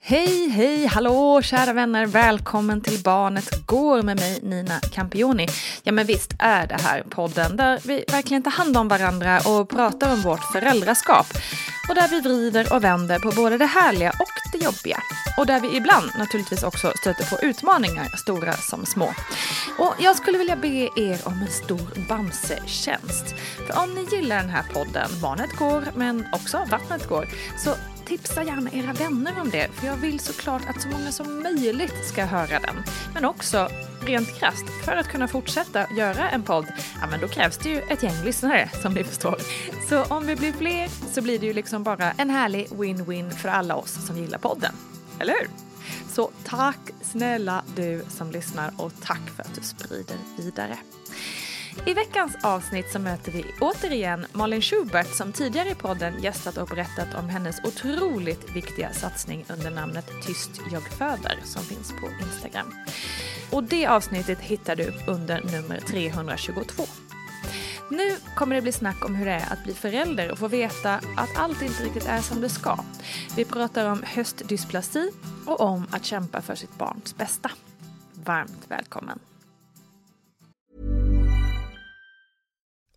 Hej, hej, hallå kära vänner, välkommen till Barnet Går med mig Nina Campioni. Ja men visst är det här podden där vi verkligen tar hand om varandra och pratar om vårt föräldraskap. Och där vi vrider och vänder på både det härliga och det jobbiga. Och där vi ibland naturligtvis också stöter på utmaningar, stora som små. Och jag skulle vilja be er om en stor Bamse-tjänst. För om ni gillar den här podden, Barnet Går, men också Vattnet Går, så tipsa gärna era vänner om det, för jag vill såklart att så många som möjligt ska höra den. Men också, rent krasst, för att kunna fortsätta göra en podd, ja men då krävs det ju ett gäng lyssnare, som ni förstår. Så om vi blir fler så blir det ju liksom bara en härlig win-win för alla oss som gillar podden. Eller hur? Så tack snälla du som lyssnar och tack för att du sprider vidare. I veckans avsnitt så möter vi återigen Malin Schubert som tidigare i podden gästat och berättat om hennes otroligt viktiga satsning under namnet Tyst jag föder som finns på Instagram. Och det avsnittet hittar du under nummer 322. Nu kommer det bli snack om hur det är att bli förälder och få veta att allt inte riktigt är som det ska. Vi pratar om höstdysplasi och om att kämpa för sitt barns bästa. Varmt välkommen!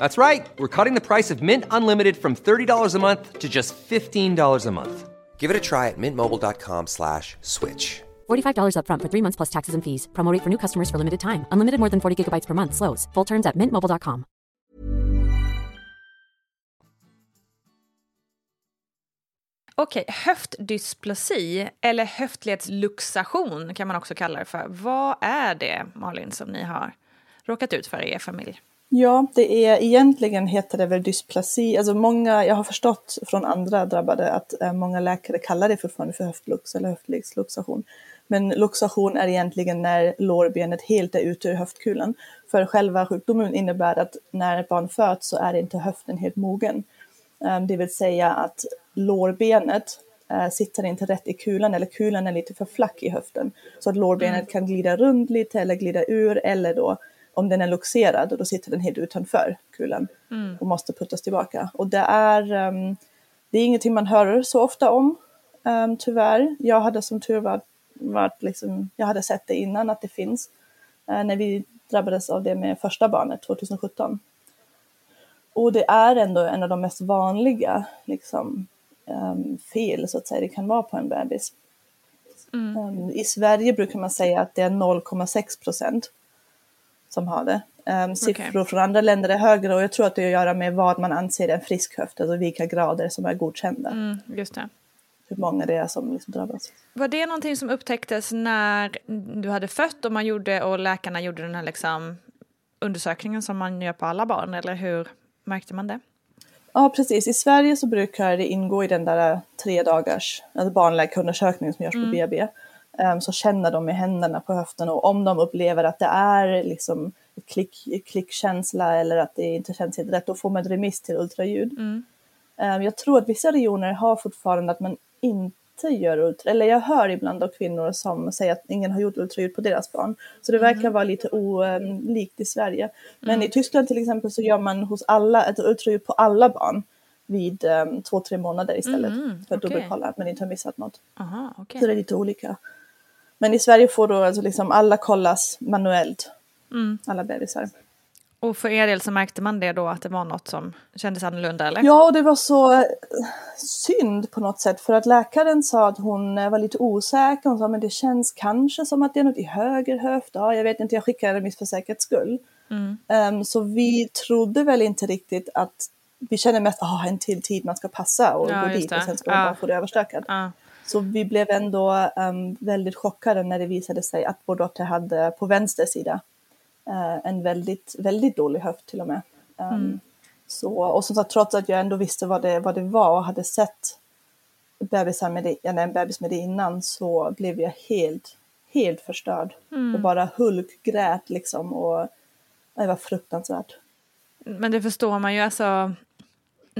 That's right. We're cutting the price of Mint Unlimited from $30 a month to just $15 a month. Give it a try at mintmobile.com slash switch. $45 upfront for three months plus taxes and fees. Promo rate for new customers for limited time. Unlimited more than 40 gigabytes per month. Slows. Full terms at mintmobile.com. Okej, höftdysplasi eller höftledsluxation kan man också kalla det för. Vad är det, Malin, som ni har råkat ut för i er familj? Ja, det är egentligen heter det väl dysplasi. Alltså många, jag har förstått från andra drabbade att eh, många läkare kallar det fortfarande för höftlux eller höftledsluxation. Men luxation är egentligen när lårbenet helt är ute ur höftkulan. För själva sjukdomen innebär att när ett barn föds så är inte höften helt mogen. Eh, det vill säga att lårbenet eh, sitter inte rätt i kulan eller kulan är lite för flack i höften. Så att lårbenet Mm. kan glida runt lite eller glida ur eller då om den är luxerad och då sitter den helt utanför kulan och måste puttas tillbaka. Och det är, ehm, det är ingenting man hör så ofta om, um, tyvärr. Jag hade som tur var, varit liksom, jag hade sett det innan att det finns, eh, när vi drabbades av det med första barnet 2017. och det är ändå en av de mest vanliga liksom, um, fel så att säga det kan vara på en bebis. Mm. Um, I Sverige brukar man säga att det är 0,6 procent som har det. Um, siffror okay. från andra länder är högre och jag tror att det har att göra med vad man anser en frisk höft, alltså vilka grader som är godkända. Mm, just det. Hur många det är som liksom drabbas. Var det någonting som upptäcktes när du hade fött och man gjorde och läkarna gjorde den här liksom undersökningen som man gör på alla barn eller hur märkte man det? Ja precis, i Sverige så brukar det ingå i den där tre dagars alltså barnläkarundersökningen som görs mm. på BB. Um, så känner de med händerna på höften och om de upplever att det är liksom klick, klickkänsla eller att det inte känns helt rätt, då får man ett remiss till ultraljud. Mm. Um, jag tror att vissa regioner har fortfarande att man inte gör ultraljud, eller jag hör ibland av kvinnor som säger att ingen har gjort ultraljud på deras barn. Så det mm. verkar vara lite olikt i Sverige. Men mm. i Tyskland till exempel så gör man hos alla ett ultraljud på alla barn vid um, två, tre månader istället mm, för att okay. dubbelkolla att man inte har missat något. Aha, okay. Så det är lite olika. Men i Sverige får då alltså liksom alla kollas manuellt, mm. alla bebisar. Och för er del så märkte man det då att det var något som kändes annorlunda eller? Ja, och det var så eh, synd på något sätt för att läkaren sa att hon eh, var lite osäker. Hon sa men det känns kanske som att det är något i höger höft. Ja, jag vet inte, jag skickade remiss för säkerhets skull. Mm. Um, så vi trodde väl inte riktigt att vi kände mest att en till tid man ska passa och ja, gå dit och sen ska man ja. bara få det överstökat. Ja. Så vi blev ändå um, väldigt chockade när det visade sig att vår dotter hade på vänster sida uh, en väldigt, väldigt dålig höft till och med. Um, mm. så, och som sagt, trots att jag ändå visste vad det, vad det var och hade sett bebisar med det, eller en bebis med det innan så blev jag helt, helt förstörd. Mm. Och bara hulkgrät liksom och det var fruktansvärt. Men det förstår man ju, alltså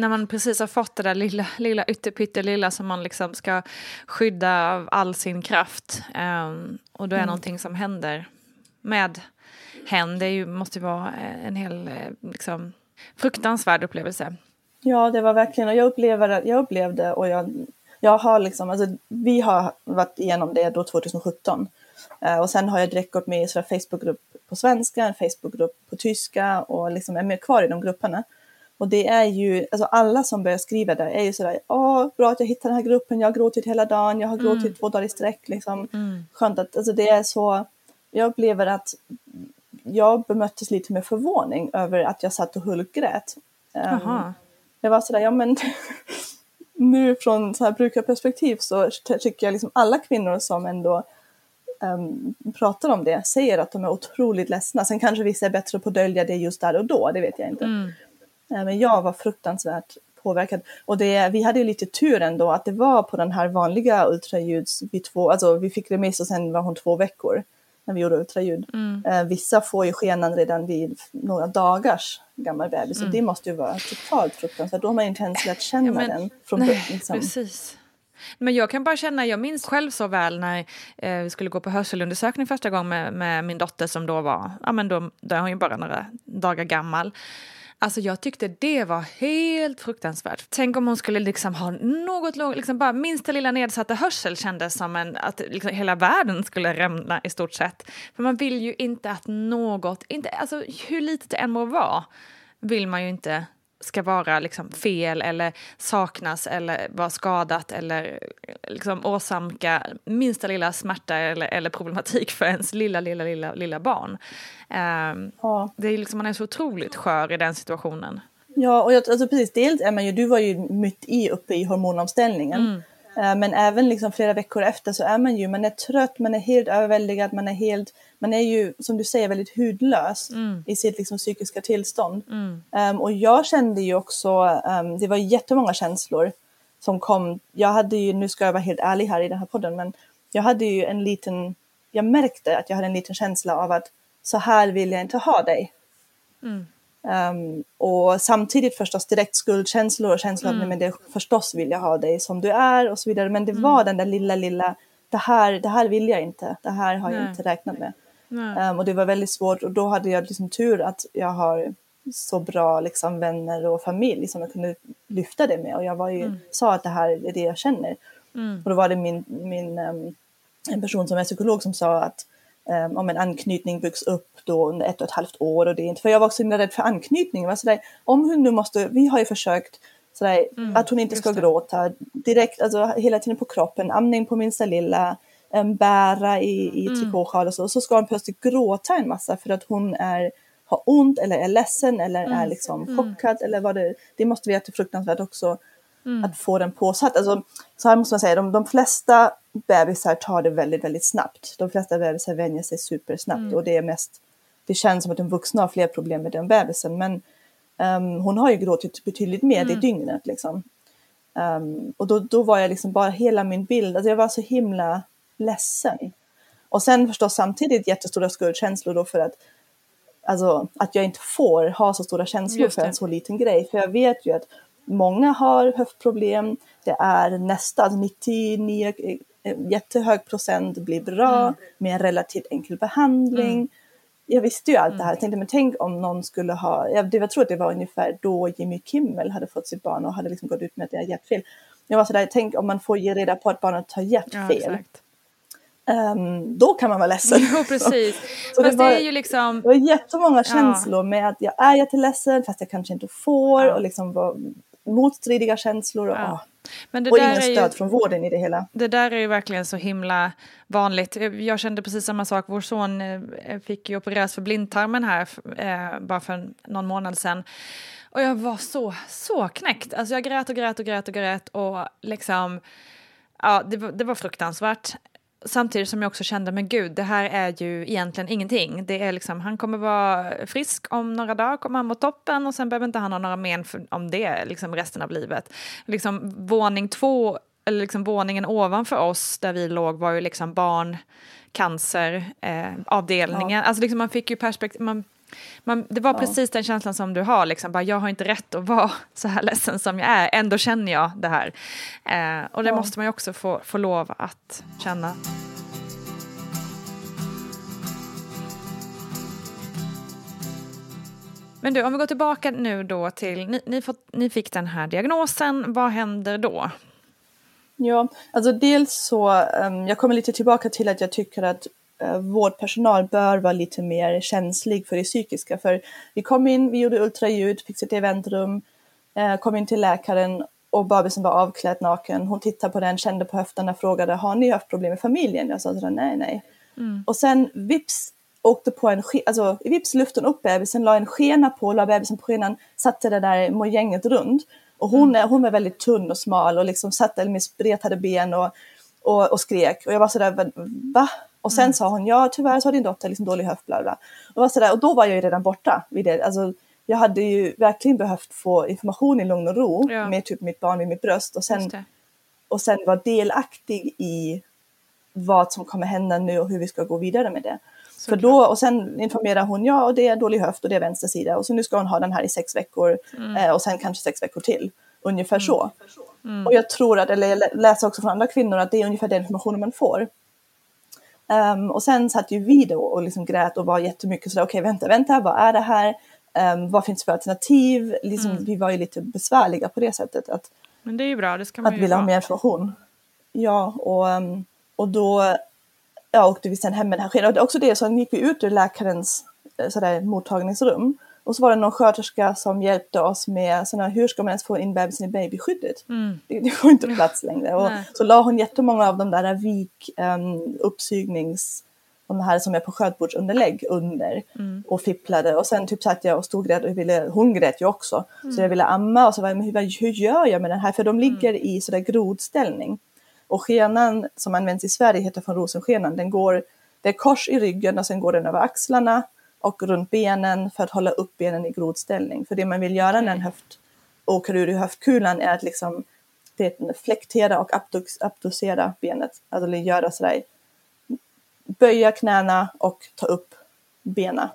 när man precis har fått det där lilla, lilla ytterpyttelilla som man liksom ska skydda av all sin kraft. Um, och då är mm. någonting som händer med hen. Det ju, måste ju vara en hel eh, liksom, fruktansvärd upplevelse. Ja, det var verkligen, och jag, upplever, jag upplevde och jag, jag har liksom, alltså, vi har varit igenom det då 2017. Uh, eh, och sen har jag direkt gått med i en Facebookgrupp på svenska, en Facebookgrupp på tyska och liksom är med kvar i de grupperna. Och det är ju, alltså alla som börjar skriva där är ju sådär, åh, bra att jag hittade den här gruppen, jag har gråtit hela dagen, jag har gråtit mm. två dagar i sträck, liksom. Mm. Skönt att, alltså det är så, jag upplever att jag bemöttes lite med förvåning över att jag satt och hulkgrät. Um, jag var sådär, ja men nu från så här brukarperspektiv så tycker jag liksom alla kvinnor som ändå um, pratar om det säger att de är otroligt ledsna. Sen kanske vissa är bättre på att dölja det just där och då, det vet jag inte. Mm. Men jag var fruktansvärt påverkad. Och det, vi hade ju lite tur ändå att det var på den här vanliga ultraljuds, vi, två, alltså vi fick remiss och sen var hon två veckor när vi gjorde ultraljud. Mm. Eh, vissa får ju skenan redan vid några dagars gammal bebis mm. och det måste ju vara totalt fruktansvärt. Då har man inte ens lärt känna ja, men, den från nej, liksom. Precis. Men jag kan bara känna, jag minns själv så väl när eh, vi skulle gå på hörselundersökning första gången med, med, min dotter som då var, ja men då, då är hon ju bara några dagar gammal. Alltså jag tyckte det var helt fruktansvärt. Tänk om hon skulle liksom ha något långt, liksom bara minsta lilla nedsatta hörsel kändes som en, att liksom hela världen skulle rämna i stort sett. För man vill ju inte att något, inte, alltså hur litet det än må vara, vill man ju inte ska vara liksom fel eller saknas eller vara skadat eller liksom åsamka minsta lilla smärta eller, eller problematik för ens lilla, lilla, lilla, lilla barn. Um, ja. det är liksom, man är så otroligt skör i den situationen. Ja, och jag, alltså precis, dels är man ju, du var ju mitt i uppe i hormonomställningen. Mm. Uh, men även liksom flera veckor efter så är man ju, man är trött, man är helt överväldigad, man är helt man är ju som du säger väldigt hudlös mm. i sitt liksom, psykiska tillstånd. Mm. Um, och jag kände ju också, um, det var jättemånga känslor som kom. Jag hade ju, nu ska jag vara helt ärlig här i den här podden, men jag hade ju en liten, jag märkte att jag hade en liten känsla av att så här vill jag inte ha dig. Mm. Um, och samtidigt förstås direkt skuldkänslor och känslor mm. att men det förstås vill jag ha dig som du är och så vidare. Men det mm. var den där lilla, lilla, det här, det här vill jag inte, det här har jag inte räknat med. Um, och det var väldigt svårt och då hade jag liksom tur att jag har så bra liksom, vänner och familj som jag kunde lyfta det med. Och jag var ju, mm. sa att det här är det jag känner. Mm. Och då var det min, min um, en person som är psykolog som sa att um, om en anknytning byggs upp då under ett och ett halvt år och det är inte, för jag var också himla rädd för anknytning. var sådär, om hon nu måste, vi har ju försökt sådär, mm, att hon inte ska gråta direkt, alltså hela tiden på kroppen, amning på minsta lilla, um, bära i, i mm. trikåsjal och så, så ska hon plötsligt gråta en massa för att hon är har ont eller är ledsen eller mm. är liksom mm. chockad eller vad det Det måste vi vara fruktansvärt också mm. att få den påsatt. Alltså, så här måste man säga, de, de flesta bebisar tar det väldigt, väldigt snabbt. De flesta bebisar vänjer sig supersnabbt mm. och det är mest, det känns som att en vuxna har fler problem med den bebisen men um, hon har ju gråtit betydligt mer mm. det dygnet liksom. Um, och då, då var jag liksom bara hela min bild, alltså jag var så himla ledsen. Och sen förstås samtidigt jättestora skuldkänslor då för att alltså, att jag inte får ha så stora känslor för en så liten grej. För jag vet ju att många har höftproblem, det är nästan 99 eh, jättehög procent blir bra mm. med en relativt enkel behandling. Mm. Jag visste ju allt det här, jag mm. tänkte men tänk om någon skulle ha, jag, jag tror att det var ungefär då Jimmy Kimmel hade fått sitt barn och hade liksom gått ut med att det är hjärtfel. Jag var sådär, tänk om man får ge reda på att barnet har hjärtfel. Ja, Um, då kan man vara ledsen. Jo, precis. så fast det, var, det är ju liksom... Det var jättemånga känslor ja. med att jag är jätteledsen fast jag kanske inte får ja. och liksom var motstridiga känslor. Och, ja. och ingen stöd ju, från vården i det hela. Det där är ju verkligen så himla vanligt. Jag kände precis samma sak. Vår son eh, fick ju opereras för blindtarmen här eh, bara för någon månad sedan. Och jag var så, så knäckt. Alltså jag grät och grät och grät och grät och liksom Ja, det var, det var fruktansvärt samtidigt som jag också kände, men gud, det här är ju egentligen ingenting. Det är liksom, han kommer vara frisk om några dagar, kommer han må toppen och sen behöver inte han ha några men för, om det liksom resten av livet. Liksom våning två, eller liksom våningen ovanför oss där vi låg var ju liksom barncanceravdelningen. Eh, ja. Alltså liksom man fick ju perspektiv, man man, det var ja. precis den känslan som du har, liksom, bara, jag har inte rätt att vara så här ledsen som jag är, ändå känner jag det här. Eh, och det ja. måste man ju också få, få lov att känna. Men du, om vi går tillbaka nu då till, ni, ni, fått, ni fick den här diagnosen, vad händer då? Ja, alltså dels så, um, jag kommer lite tillbaka till att jag tycker att vårdpersonal bör vara lite mer känslig för det psykiska. För vi kom in, vi gjorde ultraljud, fick sitta i väntrum, eh, kom in till läkaren och bebisen var avklädd naken. Hon tittade på den, kände på höfterna, frågade har ni haft problem med familjen? Jag sa sådär, nej, nej. Mm. Och sen vips åkte på en, alltså vips luften upp bebisen, la en skena på, la bebisen på skenan, satte det där gänget runt. Och hon, mm. hon var väldigt tunn och smal och liksom satt med spretade ben och, och, och skrek. Och jag var sådär, va? Och sen mm. sa hon, ja tyvärr så har din dotter liksom dålig höft, bla bla. Och, var sådär, och då var jag ju redan borta vid det. Alltså, jag hade ju verkligen behövt få information i lugn och ro ja. med typ mitt barn vid mitt bröst och sen, och sen vara delaktig i vad som kommer hända nu och hur vi ska gå vidare med det. Så För då, och sen informerar hon, ja och det är dålig höft och det är vänster sida och så nu ska hon ha den här i sex veckor mm. eh, och sen kanske sex veckor till. Ungefär mm. så. Mm. Och jag tror att, eller jag läser också från andra kvinnor att det är ungefär den informationen man får. Um, och sen satt ju vi då och liksom grät och var jättemycket sådär, okej okay, vänta, vänta, vad är det här? Um, vad finns det för alternativ? Liksom, mm. Vi var ju lite besvärliga på det sättet. Att, Men det är ju bra, det ska man Att vilja ha mer information. Ja, och, um, och då ja, åkte vi sen hem med den här skenan. Och också det, så gick vi ut ur läkarens eh, sådär, mottagningsrum. Och så var det någon sköterska som hjälpte oss med sådana, hur ska man ens få in bebisen i babyskyddet? Mm. Det, det får inte plats längre. Och så la hon jättemånga av de där vik, um, uppsygnings, de här som är på skötbordsunderlägg under mm. och fipplade. Och sen typ satt jag och stod och ville, hon grät ju också. Mm. Så jag ville amma och så var jag, men hur, hur gör jag med den här? För de ligger mm. i sådär grodställning. Och skenan som används i Sverige heter von Rosenskenan. Den går, det är kors i ryggen och sen går den över axlarna och runt benen för att hålla upp benen i grodställning. För det man vill göra när en höft åker ur i höftkulan är att liksom det flektera och abducera benet. Alltså göra sådär, böja knäna och ta upp benen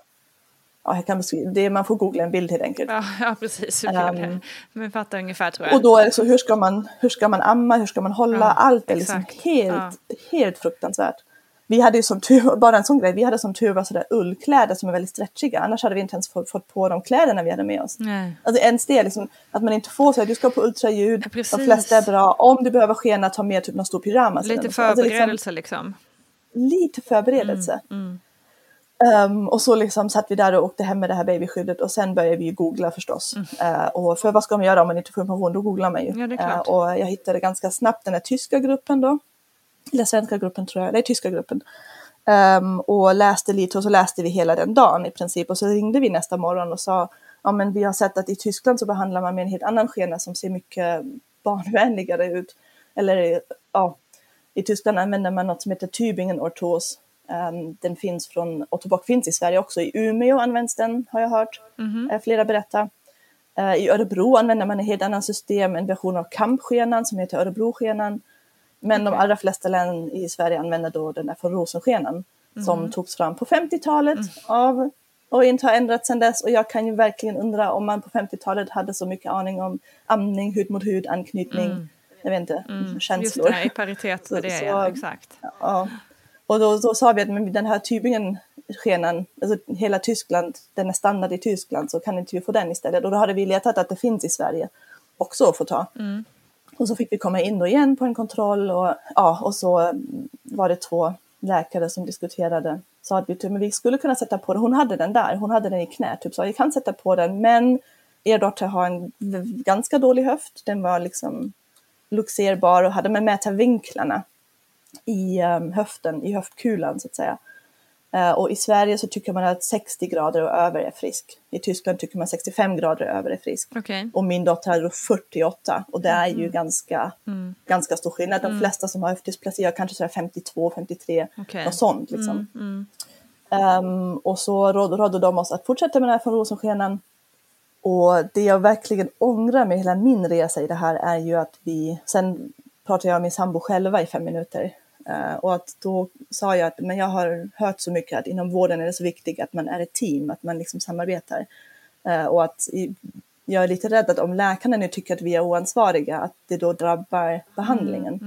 ja, jag kan det, man får googla en bild helt enkelt. Ja, ja precis. Um, men fattar ungefär tror jag. Och då är det så, hur ska man, hur ska man amma, hur ska man hålla, ja, allt är liksom helt, ja. helt fruktansvärt. Vi hade ju som tur, bara en sån grej, vi hade som tur var sådär ullkläder som är väldigt stretchiga, annars hade vi inte ens fått, fått på de kläderna vi hade med oss. Nej. Alltså ens det, liksom, att man inte får så du ska på ultraljud, ja, de flesta är bra, om du behöver skena ta med typ någon stor pyjamas. Lite förberedelse alltså, liksom. liksom. lite förberedelse. Um, och så liksom satt vi där och åkte hem med det här babyskyddet och sen började vi googla förstås. Uh, och för vad ska man göra om man inte får information? Då googlar man ju. Ja. Uh, och jag hittade ganska snabbt den här tyska gruppen då. Eller svenska gruppen tror jag, nej tyska gruppen. Um, och läste lite och så läste vi hela den dagen i princip. Och så ringde vi nästa morgon och sa, ja men vi har sett att i Tyskland så behandlar man med en helt annan skena som ser mycket barnvänligare ut. Eller ja, i Tyskland använder man något som heter Tübingen ortos. Um, den finns från, Ottobock finns i Sverige också, i Umeå används den har jag hört eh, flera berätta. Eh, I Örebro använder man ett helt annat system, en version av kampskenan som heter Örebroskenan. Men de allra flesta län i Sverige använder då den där från rosenskenan som togs fram på 50-talet av och inte har ändrats sedan dess. Och jag kan ju verkligen undra om man på 50-talet hade så mycket aning om amning, hud mot hud, anknytning, jag vet inte, Just känslor. det, i paritet med Så- det, så- ja, exakt. Ja. Och då, då sa vi att men den här Tübingen-skenan, alltså hela Tyskland, den är standard i Tyskland så kan inte vi få den istället. Och då hade vi letat att det finns i Sverige också att få ta. Och så fick vi komma in då igen på en kontroll och, ja, och så mm, var det två läkare som diskuterade. Sa att vi, men vi skulle kunna sätta på den, hon hade den där, hon hade den i knät, typ så jag kan sätta på den men er dotter har en ganska dålig höft, den var liksom luxerbar och hade med mätarvinklarna i um, höften, i höftkulan så att säga. Eh, och i Sverige så tycker man att 60 grader och över är frisk. I Tyskland tycker man 65 grader och över är frisk. Okej. Och min dotter hade då 48 och det är ju ganska, ganska stor skillnad. De flesta som har höftdysplasi har kanske sådär 52, 53, Okej. något sånt liksom. Ehm, och så rådde, rådde de oss att fortsätta med det här från rosenskenan. Och det jag verkligen ångrar med hela min resa i det här är ju att vi, sen pratade jag med min sambo själva i fem minuter. Eh, och att då sa jag att men jag har hört så mycket att inom vården är det så viktigt att man är ett team, att man liksom samarbetar. Eh, och att jag är lite rädd att om läkarna nu tycker att vi är oansvariga, att det då drabbar behandlingen.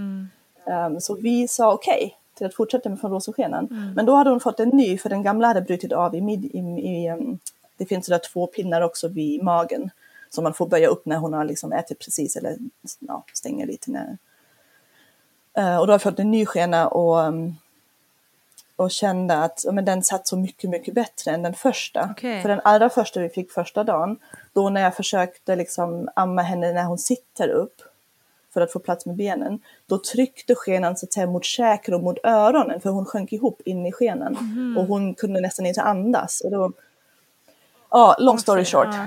Um, så vi sa okej till att fortsätta med från rosenskenan. Men då hade hon fått en ny, för den gamla hade brutit av i, mid, i, i um, det finns sådär två pinnar också vid magen som man får böja upp när hon har liksom ätit precis eller ja, stänger lite. När, och då har jag fått en ny skena och, um, och kände att men den satt så mycket, mycket bättre än den första. Okej. För den allra första vi fick första dagen, då när jag försökte liksom amma henne när hon sitter upp för att få plats med benen, då tryckte skenan så att säga mot käken och mot öronen för hon sjönk ihop in i skenen och hon kunde nästan inte andas. Och då, ja, long story short. Ja.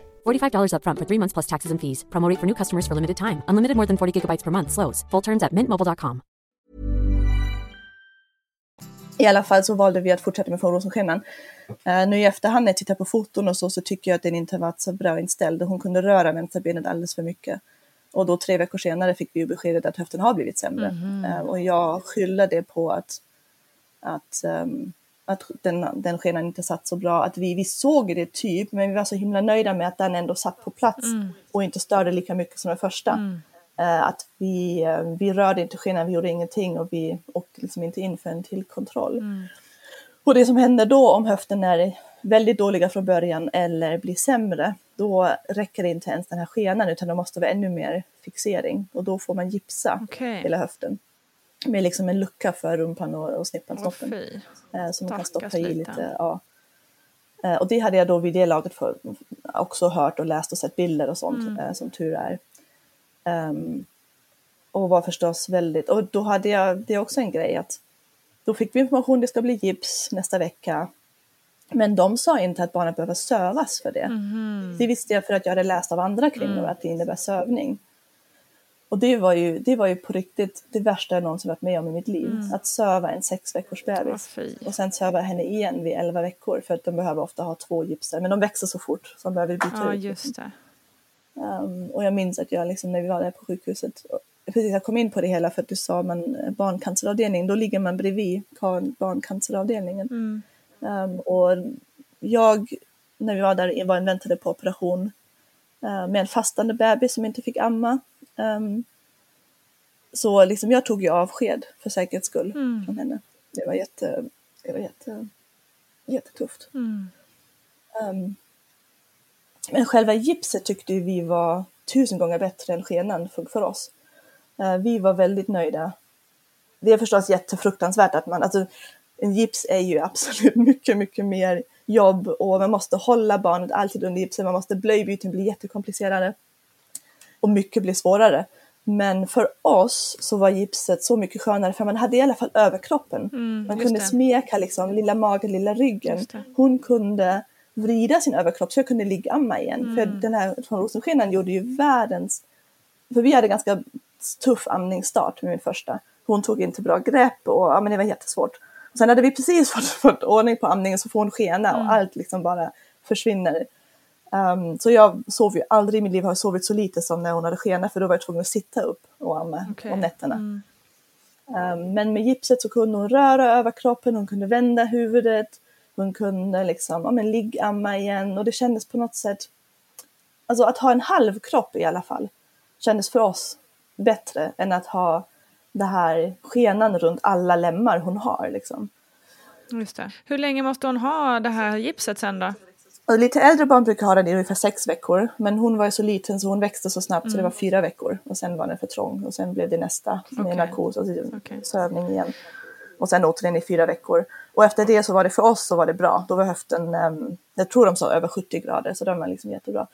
$45 upfront for three months plus taxes and fees. Promo rate for new customers for limited time. Unlimited more than 40 gigabytes per month. Slows. Full terms at mintmobile.com. I alla fall så valde vi att fortsätta med Från Rosenskenan. Uh, nu i efterhand när jag tittar på foton och så, så tycker jag att den inte har varit så bra inställd. Hon kunde röra vänsterbenet alldeles för mycket. Och då tre veckor senare fick vi ju beskedet att höften har blivit sämre. Uh, och jag skyller det på att, att, um, att den, den skenan inte satt så bra. Att vi, vi såg det typ, men vi var så himla nöjda med att den ändå satt på plats och inte störde lika mycket som den första. Eh, att vi, eh, vi rörde inte skenan, vi gjorde ingenting och vi åkte liksom inte in för en till kontroll. Och det som händer då om höften är väldigt dåliga från början eller blir sämre, då räcker det inte ens den här skenan utan det måste vara ännu mer fixering och då får man gipsa Okej. hela höften. Med liksom en lucka för rumpan och, och snippanstoppen. Åh, fy. Eh, som man kan stoppa i lite. Ja. Eh, och det hade jag då vid det laget för, också hört och läst och sett bilder och sånt, Mm. eh, som tur är. Ehm, och var förstås väldigt, och då hade jag, det är också en grej att då fick vi information, det ska bli gips nästa vecka. Men de sa inte att barnet behöver sövas för det. Mhm. Det visste jag för att jag hade läst av andra kvinnor Mm. att det innebär sövning. Och det var, ju, det var ju på riktigt det värsta jag någonsin varit med om i mitt liv. Att söva en sex veckors bebis. fy. Och sen söva henne igen vid 11 veckor för att de behöver ofta ha två gipsar. Men de växer så fort så de behöver byta Ja, ut. just det. Um, och jag minns att jag liksom, när vi var där på sjukhuset, precis jag kom in på det hela för att du sa man eh, barncanceravdelning, då ligger man bredvid barncanceravdelningen. Mm. Um, och jag, när vi var där, var väntade på operation eh, med en fastande bebis som inte fick amma. Um, så liksom jag tog ju avsked för säkerhets skull Mm. från henne. Det var jätte, det var jätte, jättetufft. Mm. Um, men själva gipset tyckte vi var tusen gånger bättre än skenan för, för oss. Eh, vi var väldigt nöjda. Det är förstås jättefruktansvärt att man, alltså en gips är ju absolut mycket, mycket mer jobb och man måste hålla barnet alltid under gipsen, man måste blöjbyten blir jättekomplicerade och mycket blir svårare. Men för oss så var gipset så mycket skönare för man hade i alla fall överkroppen. man just kunde det. smeka liksom lilla magen, lilla ryggen. Hon kunde vrida sin överkropp så jag kunde ligga-amma igen. För den här från Rosenskenan gjorde ju världens... För vi hade ganska tuff amningsstart med min första. Hon tog inte bra grepp och ja, men det var jättesvårt. Och sen hade vi precis fått, fått ordning på amningen så får hon skena och allt liksom bara försvinner. Um, så jag sov ju aldrig i mitt liv har sovit så lite som när hon hade skena för då var jag tvungen att sitta upp och amma Okej. om nätterna. Um, men med gipset så kunde hon röra överkroppen, hon kunde vända huvudet, hon kunde liksom, ja, men liggamma igen och det kändes på något sätt, alltså att ha en halv kropp i alla fall, kändes för oss bättre än att ha det här skenan runt alla lemmar hon har liksom. Just det. Hur länge måste hon ha det här gipset sen då? Och lite äldre barn brukar ha den i ungefär sex veckor, men hon var ju så liten så hon växte så snabbt så det var fyra veckor och sen var den för trång och sen blev det nästa med Okej. narkos och Okej. sövning igen. Och sen åt den i fyra veckor. Och efter det så var det för oss så var det bra. Då var höften, um, jag tror de sa över 70 grader så den var liksom jättebra.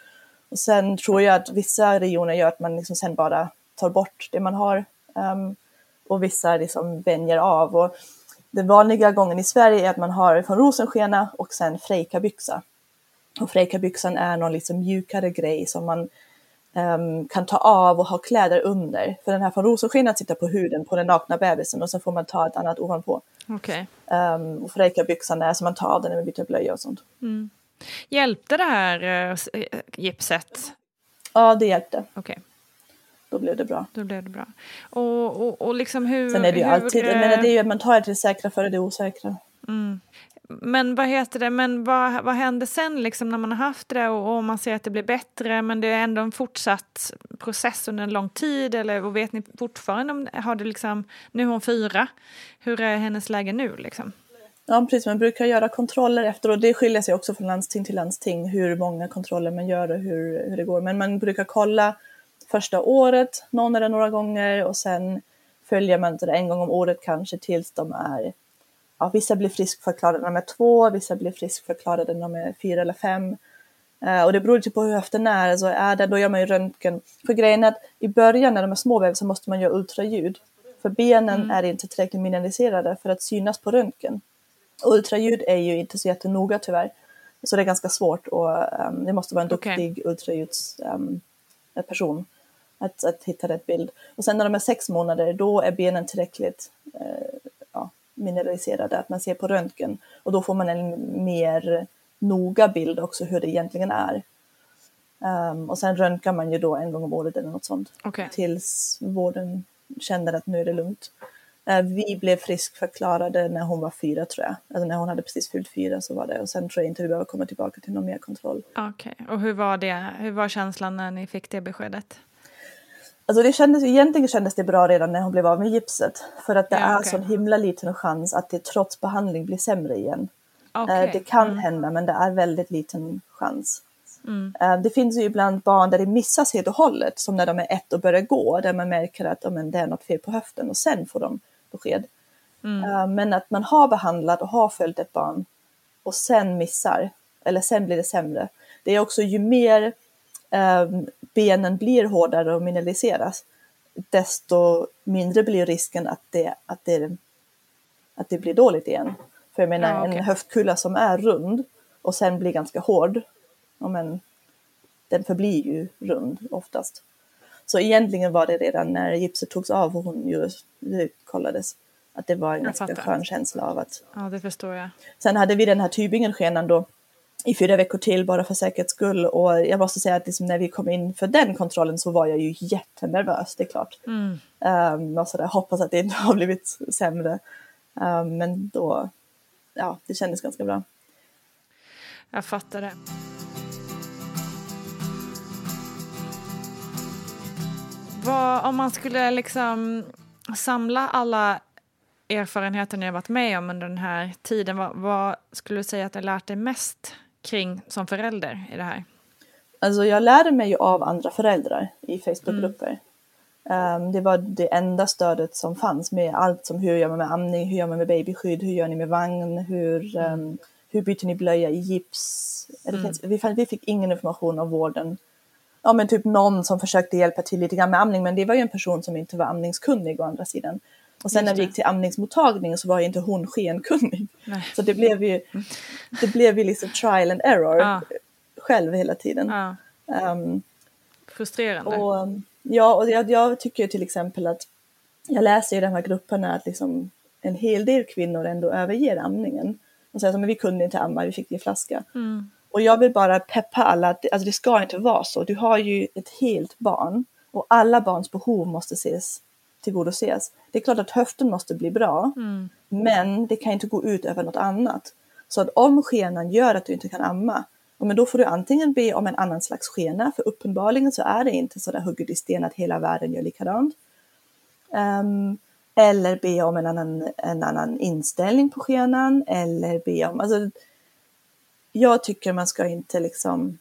Och sen tror jag att vissa regioner gör att man liksom sen bara tar bort det man har. ehm, och vissa liksom vänjer av. Och den vanliga gången i Sverige är att man har från rosenskena och sen frejkabyxa. Och frejkabyxan är någon liksom mjukare grej som man ehm, kan ta av och ha kläder under. För den här från rosenskenan sitter på huden på den nakna bebisen och sen får man ta ett annat ovanpå. Okej. Um, och frejkabyxan är som man tar av den när man byter blöja och sånt. Hjälpte det här eh, gipset? Ja, det hjälpte. Okej, Då blev det bra. då blev det bra. Och, och, och liksom hur... Sen är det ju hur, alltid, jag eh, menar, det är ju att man tar det säkra före det osäkra. Men vad heter det, men vad, vad händer sen liksom när man har haft det och, och man ser att det blir bättre men det är ändå en fortsatt process under en lång tid eller och vet ni fortfarande om har det liksom, nu är hon fyra, hur är hennes läge nu liksom? Ja, precis. Man brukar göra kontroller efter och det skiljer sig också från landsting till landsting hur många kontroller man gör och hur, hur det går. Men man brukar kolla första året någon eller några gånger och sen följer man det en gång om året kanske tills de är, ja, vissa blir friskförklarade när de är två, vissa blir friskförklarade när de är fyra eller fem. Eh, och det beror lite på hur höften är, alltså är det, då gör man ju röntgen. För grejen är att i början när de är små bebisar måste man göra ultraljud. För benen Mm. är inte tillräckligt mineraliserade för att synas på röntgen. Och ultraljud är ju inte så jättenoga tyvärr. Så det är ganska svårt och um, det måste vara en duktig ultraljudsperson um, person att, att hitta rätt bild. Och sen när de är sex månader då är benen tillräckligt eh, mineraliserade att man ser på röntgen och då får man en mer noga bild också hur det egentligen är. Um, och sen röntgar man ju då en gång om året eller något sånt Okej. tills vården känner att nu är det lugnt. Eh, Vi blev friskförklarade när hon var fyra tror jag. Alltså när hon hade precis fyllt fyra så var det. Och sen tror jag inte vi behöver komma tillbaka till någon mer kontroll. Okej, och hur var det? Hur var känslan när ni fick det beskedet? Alltså det kändes, egentligen kändes det bra redan när hon blev av med gipset. För att det Ja, är okej. sån himla liten chans att det trots behandling blir sämre igen. Eh, Det kan hända men det är väldigt liten chans. Mm. Eh, Det finns ju ibland barn där det missas helt och hållet, som när de är ett och börjar gå, där man märker att men det är något fel på höften och sen får de besked. Mm. Eh, Men att man har behandlat och har följt ett barn och sen missar, eller sen blir det sämre. Det är också ju mer benen blir hårdare och mineraliseras, desto mindre blir risken att det, att det, att det blir dåligt igen. För jag menar Ja, okej. en höftkula som är rund och sen blir ganska hård, ja, men, den förblir ju rund oftast. Så egentligen var det redan när gipset togs av och hon ju, det kollades att det var en Jag ganska fattar. skön känsla av att Ja, det förstår jag. Sen hade vi den här tybingenskenan då i fyra veckor till bara för säkerhets skull och jag måste säga att liksom när vi kom in för den kontrollen så var jag ju jättenervös, det är klart. Mm. Um, och sådär, hoppas att det inte har blivit sämre. Ehm, men då, ja, det kändes ganska bra. Jag fattar det. Vad, om man skulle liksom samla alla erfarenheter ni har varit med om under den här tiden, vad, vad skulle du säga att du lärt dig mest kring som förälder i det här? Alltså jag lärde mig ju av andra föräldrar i Facebookgrupper. Ehm, det var det enda stödet som fanns med allt som hur gör man med amning, hur gör man med babyskydd, hur gör ni med vagn, hur, ehm, hur byter ni blöja i gips. Det finns, vi, vi fick ingen information av vården. Ja men typ någon som försökte hjälpa till lite grann med amning men det var ju en person som inte var amningskunnig å andra sidan. Och sen när vi gick till amningsmottagningen så var ju inte hon skenkunnig. Nej. Så det blev ju, det blev ju liksom trial and error Ja. själv hela tiden. Ja, Ehm, frustrerande. och, ja, och jag, jag tycker till exempel att jag läser i de här grupperna att liksom en hel del kvinnor ändå överger amningen. Och säger att men vi kunde inte amma, vi fick det i flaska. Mm. Och jag vill bara peppa alla att alltså det ska inte vara så. Du har ju ett helt barn och alla barns behov måste ses, tillgodoses. Det är klart att höften måste bli bra, Mm. men det kan inte gå ut över något annat. Så att om skenan gör att du inte kan amma, men då får du antingen be om en annan slags skena, för uppenbarligen så är det inte så där hugget i sten att hela världen gör likadant. Ehm, eller be om en annan, en annan inställning på skenan, eller be om, alltså jag tycker man ska inte liksom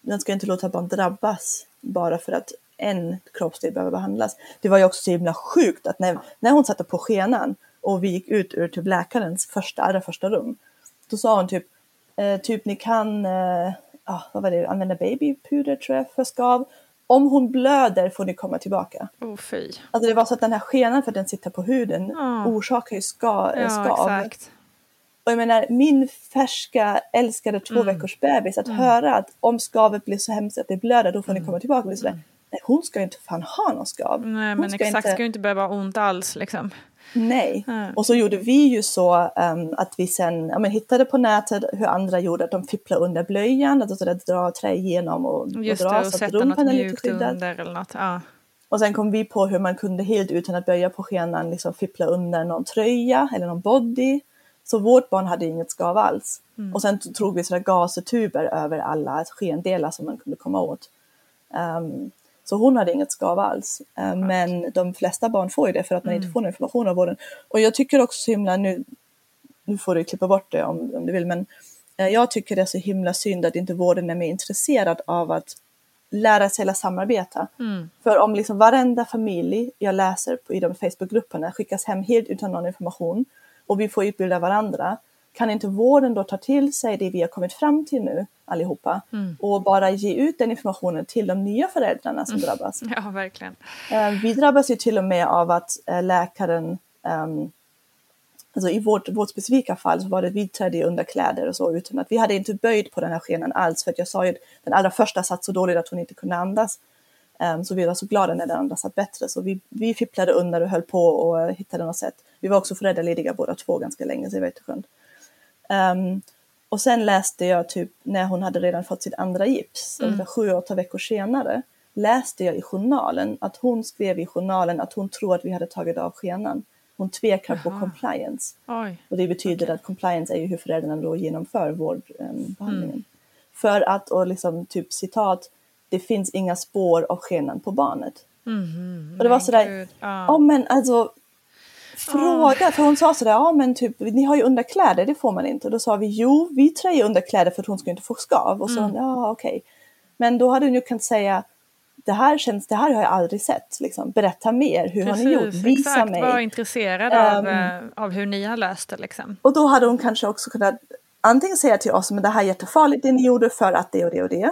man ska inte låta barn drabbas bara för att en kroppsdel behöver behandlas. Det var ju också så himla sjukt att när, när hon satte på skenan och vi gick ut ur typ läkarens första, allra första rum, då sa hon typ, eh, typ ni kan eh, ah, vad var det, använda babypuder tror jag för skav. Om hon blöder får ni komma tillbaka. Oh, fy. Alltså det var så att den här skenan för att den sitter på huden Ja. orsakar ju ska, Ja, skav. exakt. Och jag menar, min färska älskade två Mm. veckors bebis, att höra att om skavet blir så hemskt att det blöder, då får Mm. ni komma tillbaka. Och sådär, nej, hon ska ju inte fan ha någon skav. Nej, men exakt, ska ju inte behöva ont alls liksom. Nej. Nej. Och så gjorde vi ju så um, att vi sen ja, men hittade på nätet hur andra gjorde, att de fipplade under blöjan, att de dra trä igenom och, Just och dra det, och så att rumpan är lite skyddad. under eller något. Ja. Och sen kom vi på hur man kunde helt utan att böja på skenan liksom fippla under någon tröja eller någon body. Så vårt barn hade inget skav alls. Mm. Och sen tog vi sådana gasetuber över alla skendelar som man kunde komma åt. Ehm, så hon hade inget skav alls. Ehm, men de flesta barn får ju det för att man Mm. inte får någon information av vården. Och jag tycker också så himla nu, nu får du klippa bort det om, om du vill, men eh, jag tycker det är så himla synd att inte vården är mer intresserad av att lära sig att samarbeta. För om liksom varenda familj jag läser i de Facebookgrupperna skickas hem helt utan någon information och vi får utbilda varandra, kan inte vården då ta till sig det vi har kommit fram till nu allihopa och bara ge ut den informationen till de nya föräldrarna som drabbas? Ja, verkligen. Eh, Vi drabbas ju till och med av att eh, läkaren, ehm, alltså i vårt, vårt specifika fall så var det vidträde i underkläder och så utan att vi hade inte böjd på den här skenan alls för att jag sa ju att den allra första satt så dåligt att hon inte kunde andas. Ehm, Så vi var så glada när den andra satt bättre så vi, vi fipplade under och höll på och hittade något sätt. Vi var också föräldralediga båda två ganska länge så det var jätteskönt. Um, och sen läste jag typ när hon hade redan fått sitt andra gips, ungefär sju, åtta veckor senare, läste jag i journalen att hon skrev i journalen att hon tror att vi hade tagit av skenan. Hon tvekar på compliance. Oj. Och det betyder att compliance är ju hur föräldrarna då genomför vårdbehandlingen. För att, och liksom typ citat, det finns inga spår av skenan på barnet. och det var sådär, ja ja. men alltså Fråga, för hon sa sådär, ja men typ ni har ju underkläder, det får man inte. Och då sa vi, jo vi ju underkläder för att hon ska inte få skav. Och så, Mm. ja okej. Men då hade hon ju kunnat säga, det här känns, det här har jag aldrig sett. Liksom. Berätta mer, hur har ni gjort? Precis, Visa exakt. mig. Var intresserad av, Ehm. eh, av hur ni har löst det liksom. Och då hade hon kanske också kunnat antingen säga till oss, men det här är jättefarligt det ni gjorde för att det och det och det.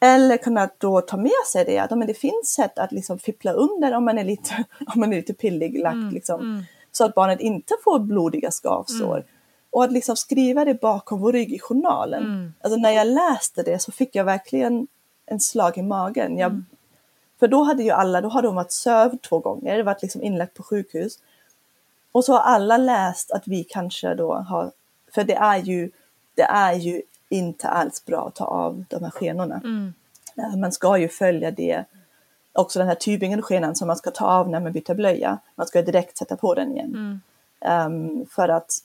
Eller kunnat då ta med sig det, att men det finns sätt att liksom fippla under om man är lite, om man är lite pillig lagt, liksom, så att barnet inte får blodiga skavsår. Och att liksom skriva det bakom vår rygg i journalen. Alltså när jag läste det så fick jag verkligen en slag i magen. Jag, För då hade ju alla, då hade hon varit sövd två gånger, varit liksom inlagt på sjukhus. Och så har alla läst att vi kanske då har, för det är ju, det är ju inte alls bra att ta av de här skenorna. Eh, Man ska ju följa det, också den här tybingen-skenan som man ska ta av när man byter blöja. Man ska direkt sätta på den igen. Ehm, för att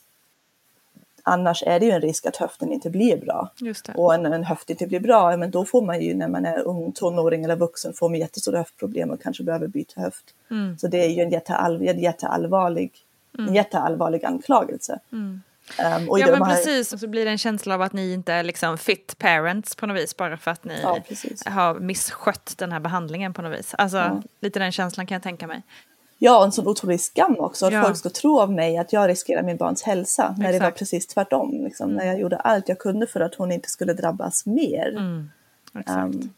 annars är det ju en risk att höften inte blir bra. Och när en höft inte blir bra, men då får man ju när man är ung tonåring eller vuxen får man jättestora höftproblem och kanske behöver byta höft. Mm. Så det är ju en, jätteall, jätteallvarlig, en jätteallvarlig anklagelse. Ehm, i Ja men här- precis, och så blir det en känsla av att ni inte är liksom fit parents på något vis bara för att ni Ja, har misskött den här behandlingen på något vis. Alltså lite den känslan kan jag tänka mig. Ja, och en sån otrolig skam också. Att Ja. folk ska tro av mig att jag riskerar min barns hälsa. När det var Exakt. precis tvärtom. Liksom, När jag gjorde allt jag kunde för att hon inte skulle drabbas mer. Exakt. Um,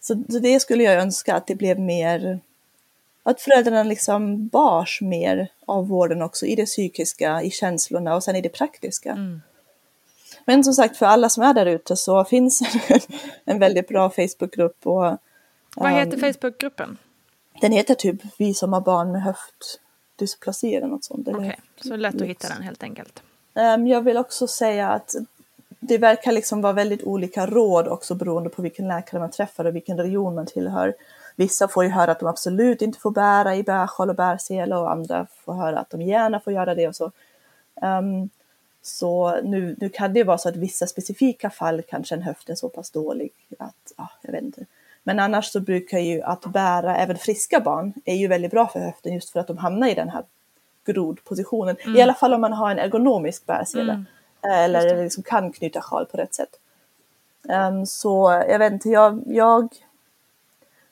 så, så det skulle jag önska att det blev mer, att föräldrarna liksom bars mer av vården också i det psykiska, i känslorna och sen i det praktiska. Men som sagt, för alla som är där ute så finns en väldigt bra Facebookgrupp och Vad heter um, Facebookgruppen? den heter typ Vi som har barn med höftdysplasi eller något sånt. Okej, så lätt att hitta den helt enkelt. Ehm, Jag vill också säga att det verkar liksom vara väldigt olika råd också beroende på vilken läkare man träffar och vilken region man tillhör. Vissa får ju höra att de absolut inte får bära i bärsjal och bärsele och andra får höra att de gärna får göra det och så. Ehm, så nu, nu kan det ju vara så att vissa specifika fall kanske en höft är så pass dålig att, ja, jag vet inte. Men annars så brukar ju att bära även friska barn är ju väldigt bra för höften just för att de hamnar i den här grodpositionen. I alla fall om man har en ergonomisk bärsele. Eh, Eller liksom kan knyta sjal på rätt sätt. Ehm, så jag vet inte, jag, jag...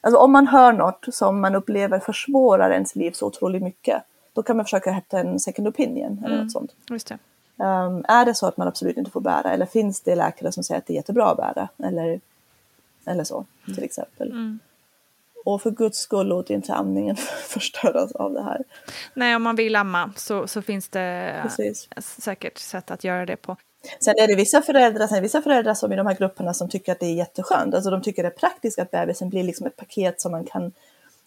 Alltså om man hör något som man upplever försvårar ens liv så otroligt mycket. Då kan man försöka hämta en second opinion eller något sånt. Just det. Ehm, är det så att man absolut inte får bära eller finns det läkare som säger att det är jättebra att bära eller, eller så till exempel. Och för guds skull låt inte amningen förstöras av det här. Nej, om man vill amma så, så finns det Precis. eh, säkert sätt att göra det på. Sen är det vissa föräldrar, sen vissa föräldrar som i de här grupperna som tycker att det är jätteskönt. Alltså de tycker det är praktiskt att bebisen blir liksom ett paket som man kan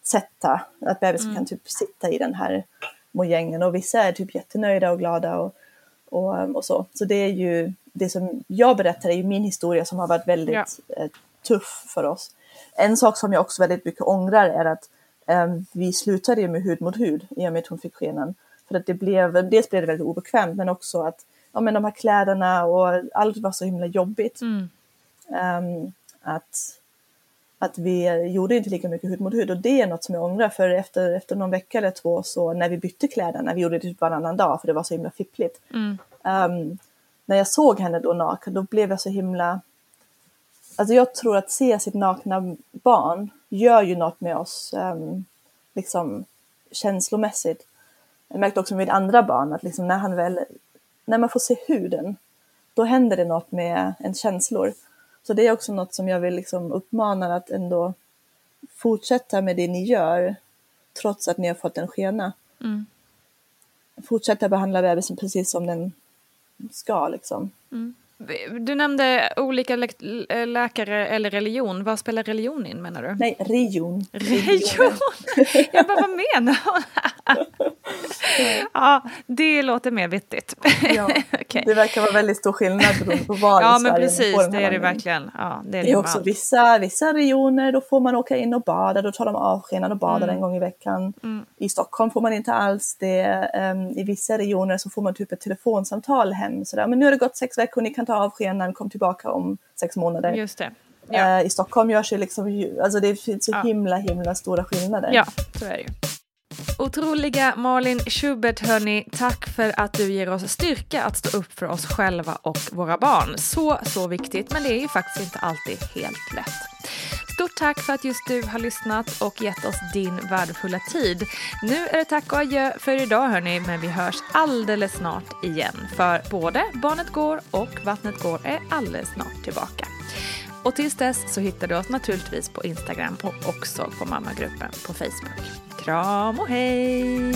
sätta. Att bebisen kan typ sitta i den här mojängen. Och vissa är typ jättenöjda och glada och, och, och så. Så det är ju det som jag berättar är ju min historia som har varit väldigt eh, tuff för oss. En sak som jag också väldigt mycket ångrar är att eh, vi slutade ju med hud mot hud i och med att hon fick skenan. För att det blev, dels blev det väldigt obekvämt men också att ja, men de här kläderna och allt var så himla jobbigt. Ehm, att, att vi gjorde inte lika mycket hud mot hud och det är något som jag ångrar för efter, efter någon vecka eller två så när vi bytte kläderna, vi gjorde det typ varannan dag för det var så himla fippligt. Um, när jag såg henne då naken, då blev jag så himla... Alltså jag tror att se sitt nakna barn gör ju något med oss, um, liksom känslomässigt. Jag märkte också med andra barn att liksom när han väl, när man får se huden, då händer det något med en känslor. Så det är också något som jag vill liksom uppmana att ändå fortsätta med det ni gör, trots att ni har fått en skena. Mm. Fortsätta behandla bebisen precis som den ska liksom. Mm. Du nämnde olika lä läkare eller religion. Vad spelar religion in menar du? Nej, region. Region? Jag bara, vad menar hon? ja, det låter mer vettigt. ja, okay. Det verkar vara väldigt stor skillnad beroende på var ja, i men precis, det är det verkligen. Ja, det är, det är också vissa, vissa regioner, då får man åka in och bada, då tar de avskenad och badar mm. en gång i veckan. Mm. I Stockholm får man inte alls det. Um, I vissa regioner så får man typ ett telefonsamtal hem. Sådär. Men nu har det gått sex veckor, ni kan ta avskenan, kom tillbaka om sex månader. Just det. Ja. Uh, I Stockholm görs det liksom, alltså det finns så ja. himla himla stora skillnader. Ja, så är det ju. Otroliga Malin Schubert, hörni, tack för att du ger oss styrka att stå upp för oss själva och våra barn. Så, så viktigt, men det är ju faktiskt inte alltid helt lätt. Stort tack för att just du har lyssnat och gett oss din värdefulla tid. Nu är det tack och adjö för idag hörni, men vi hörs alldeles snart igen. För både Barnet Går och Vattnet Går är alldeles snart tillbaka. Och tills dess så hittar du oss naturligtvis på Instagram och också på mammagruppen på Facebook. Kram och hej!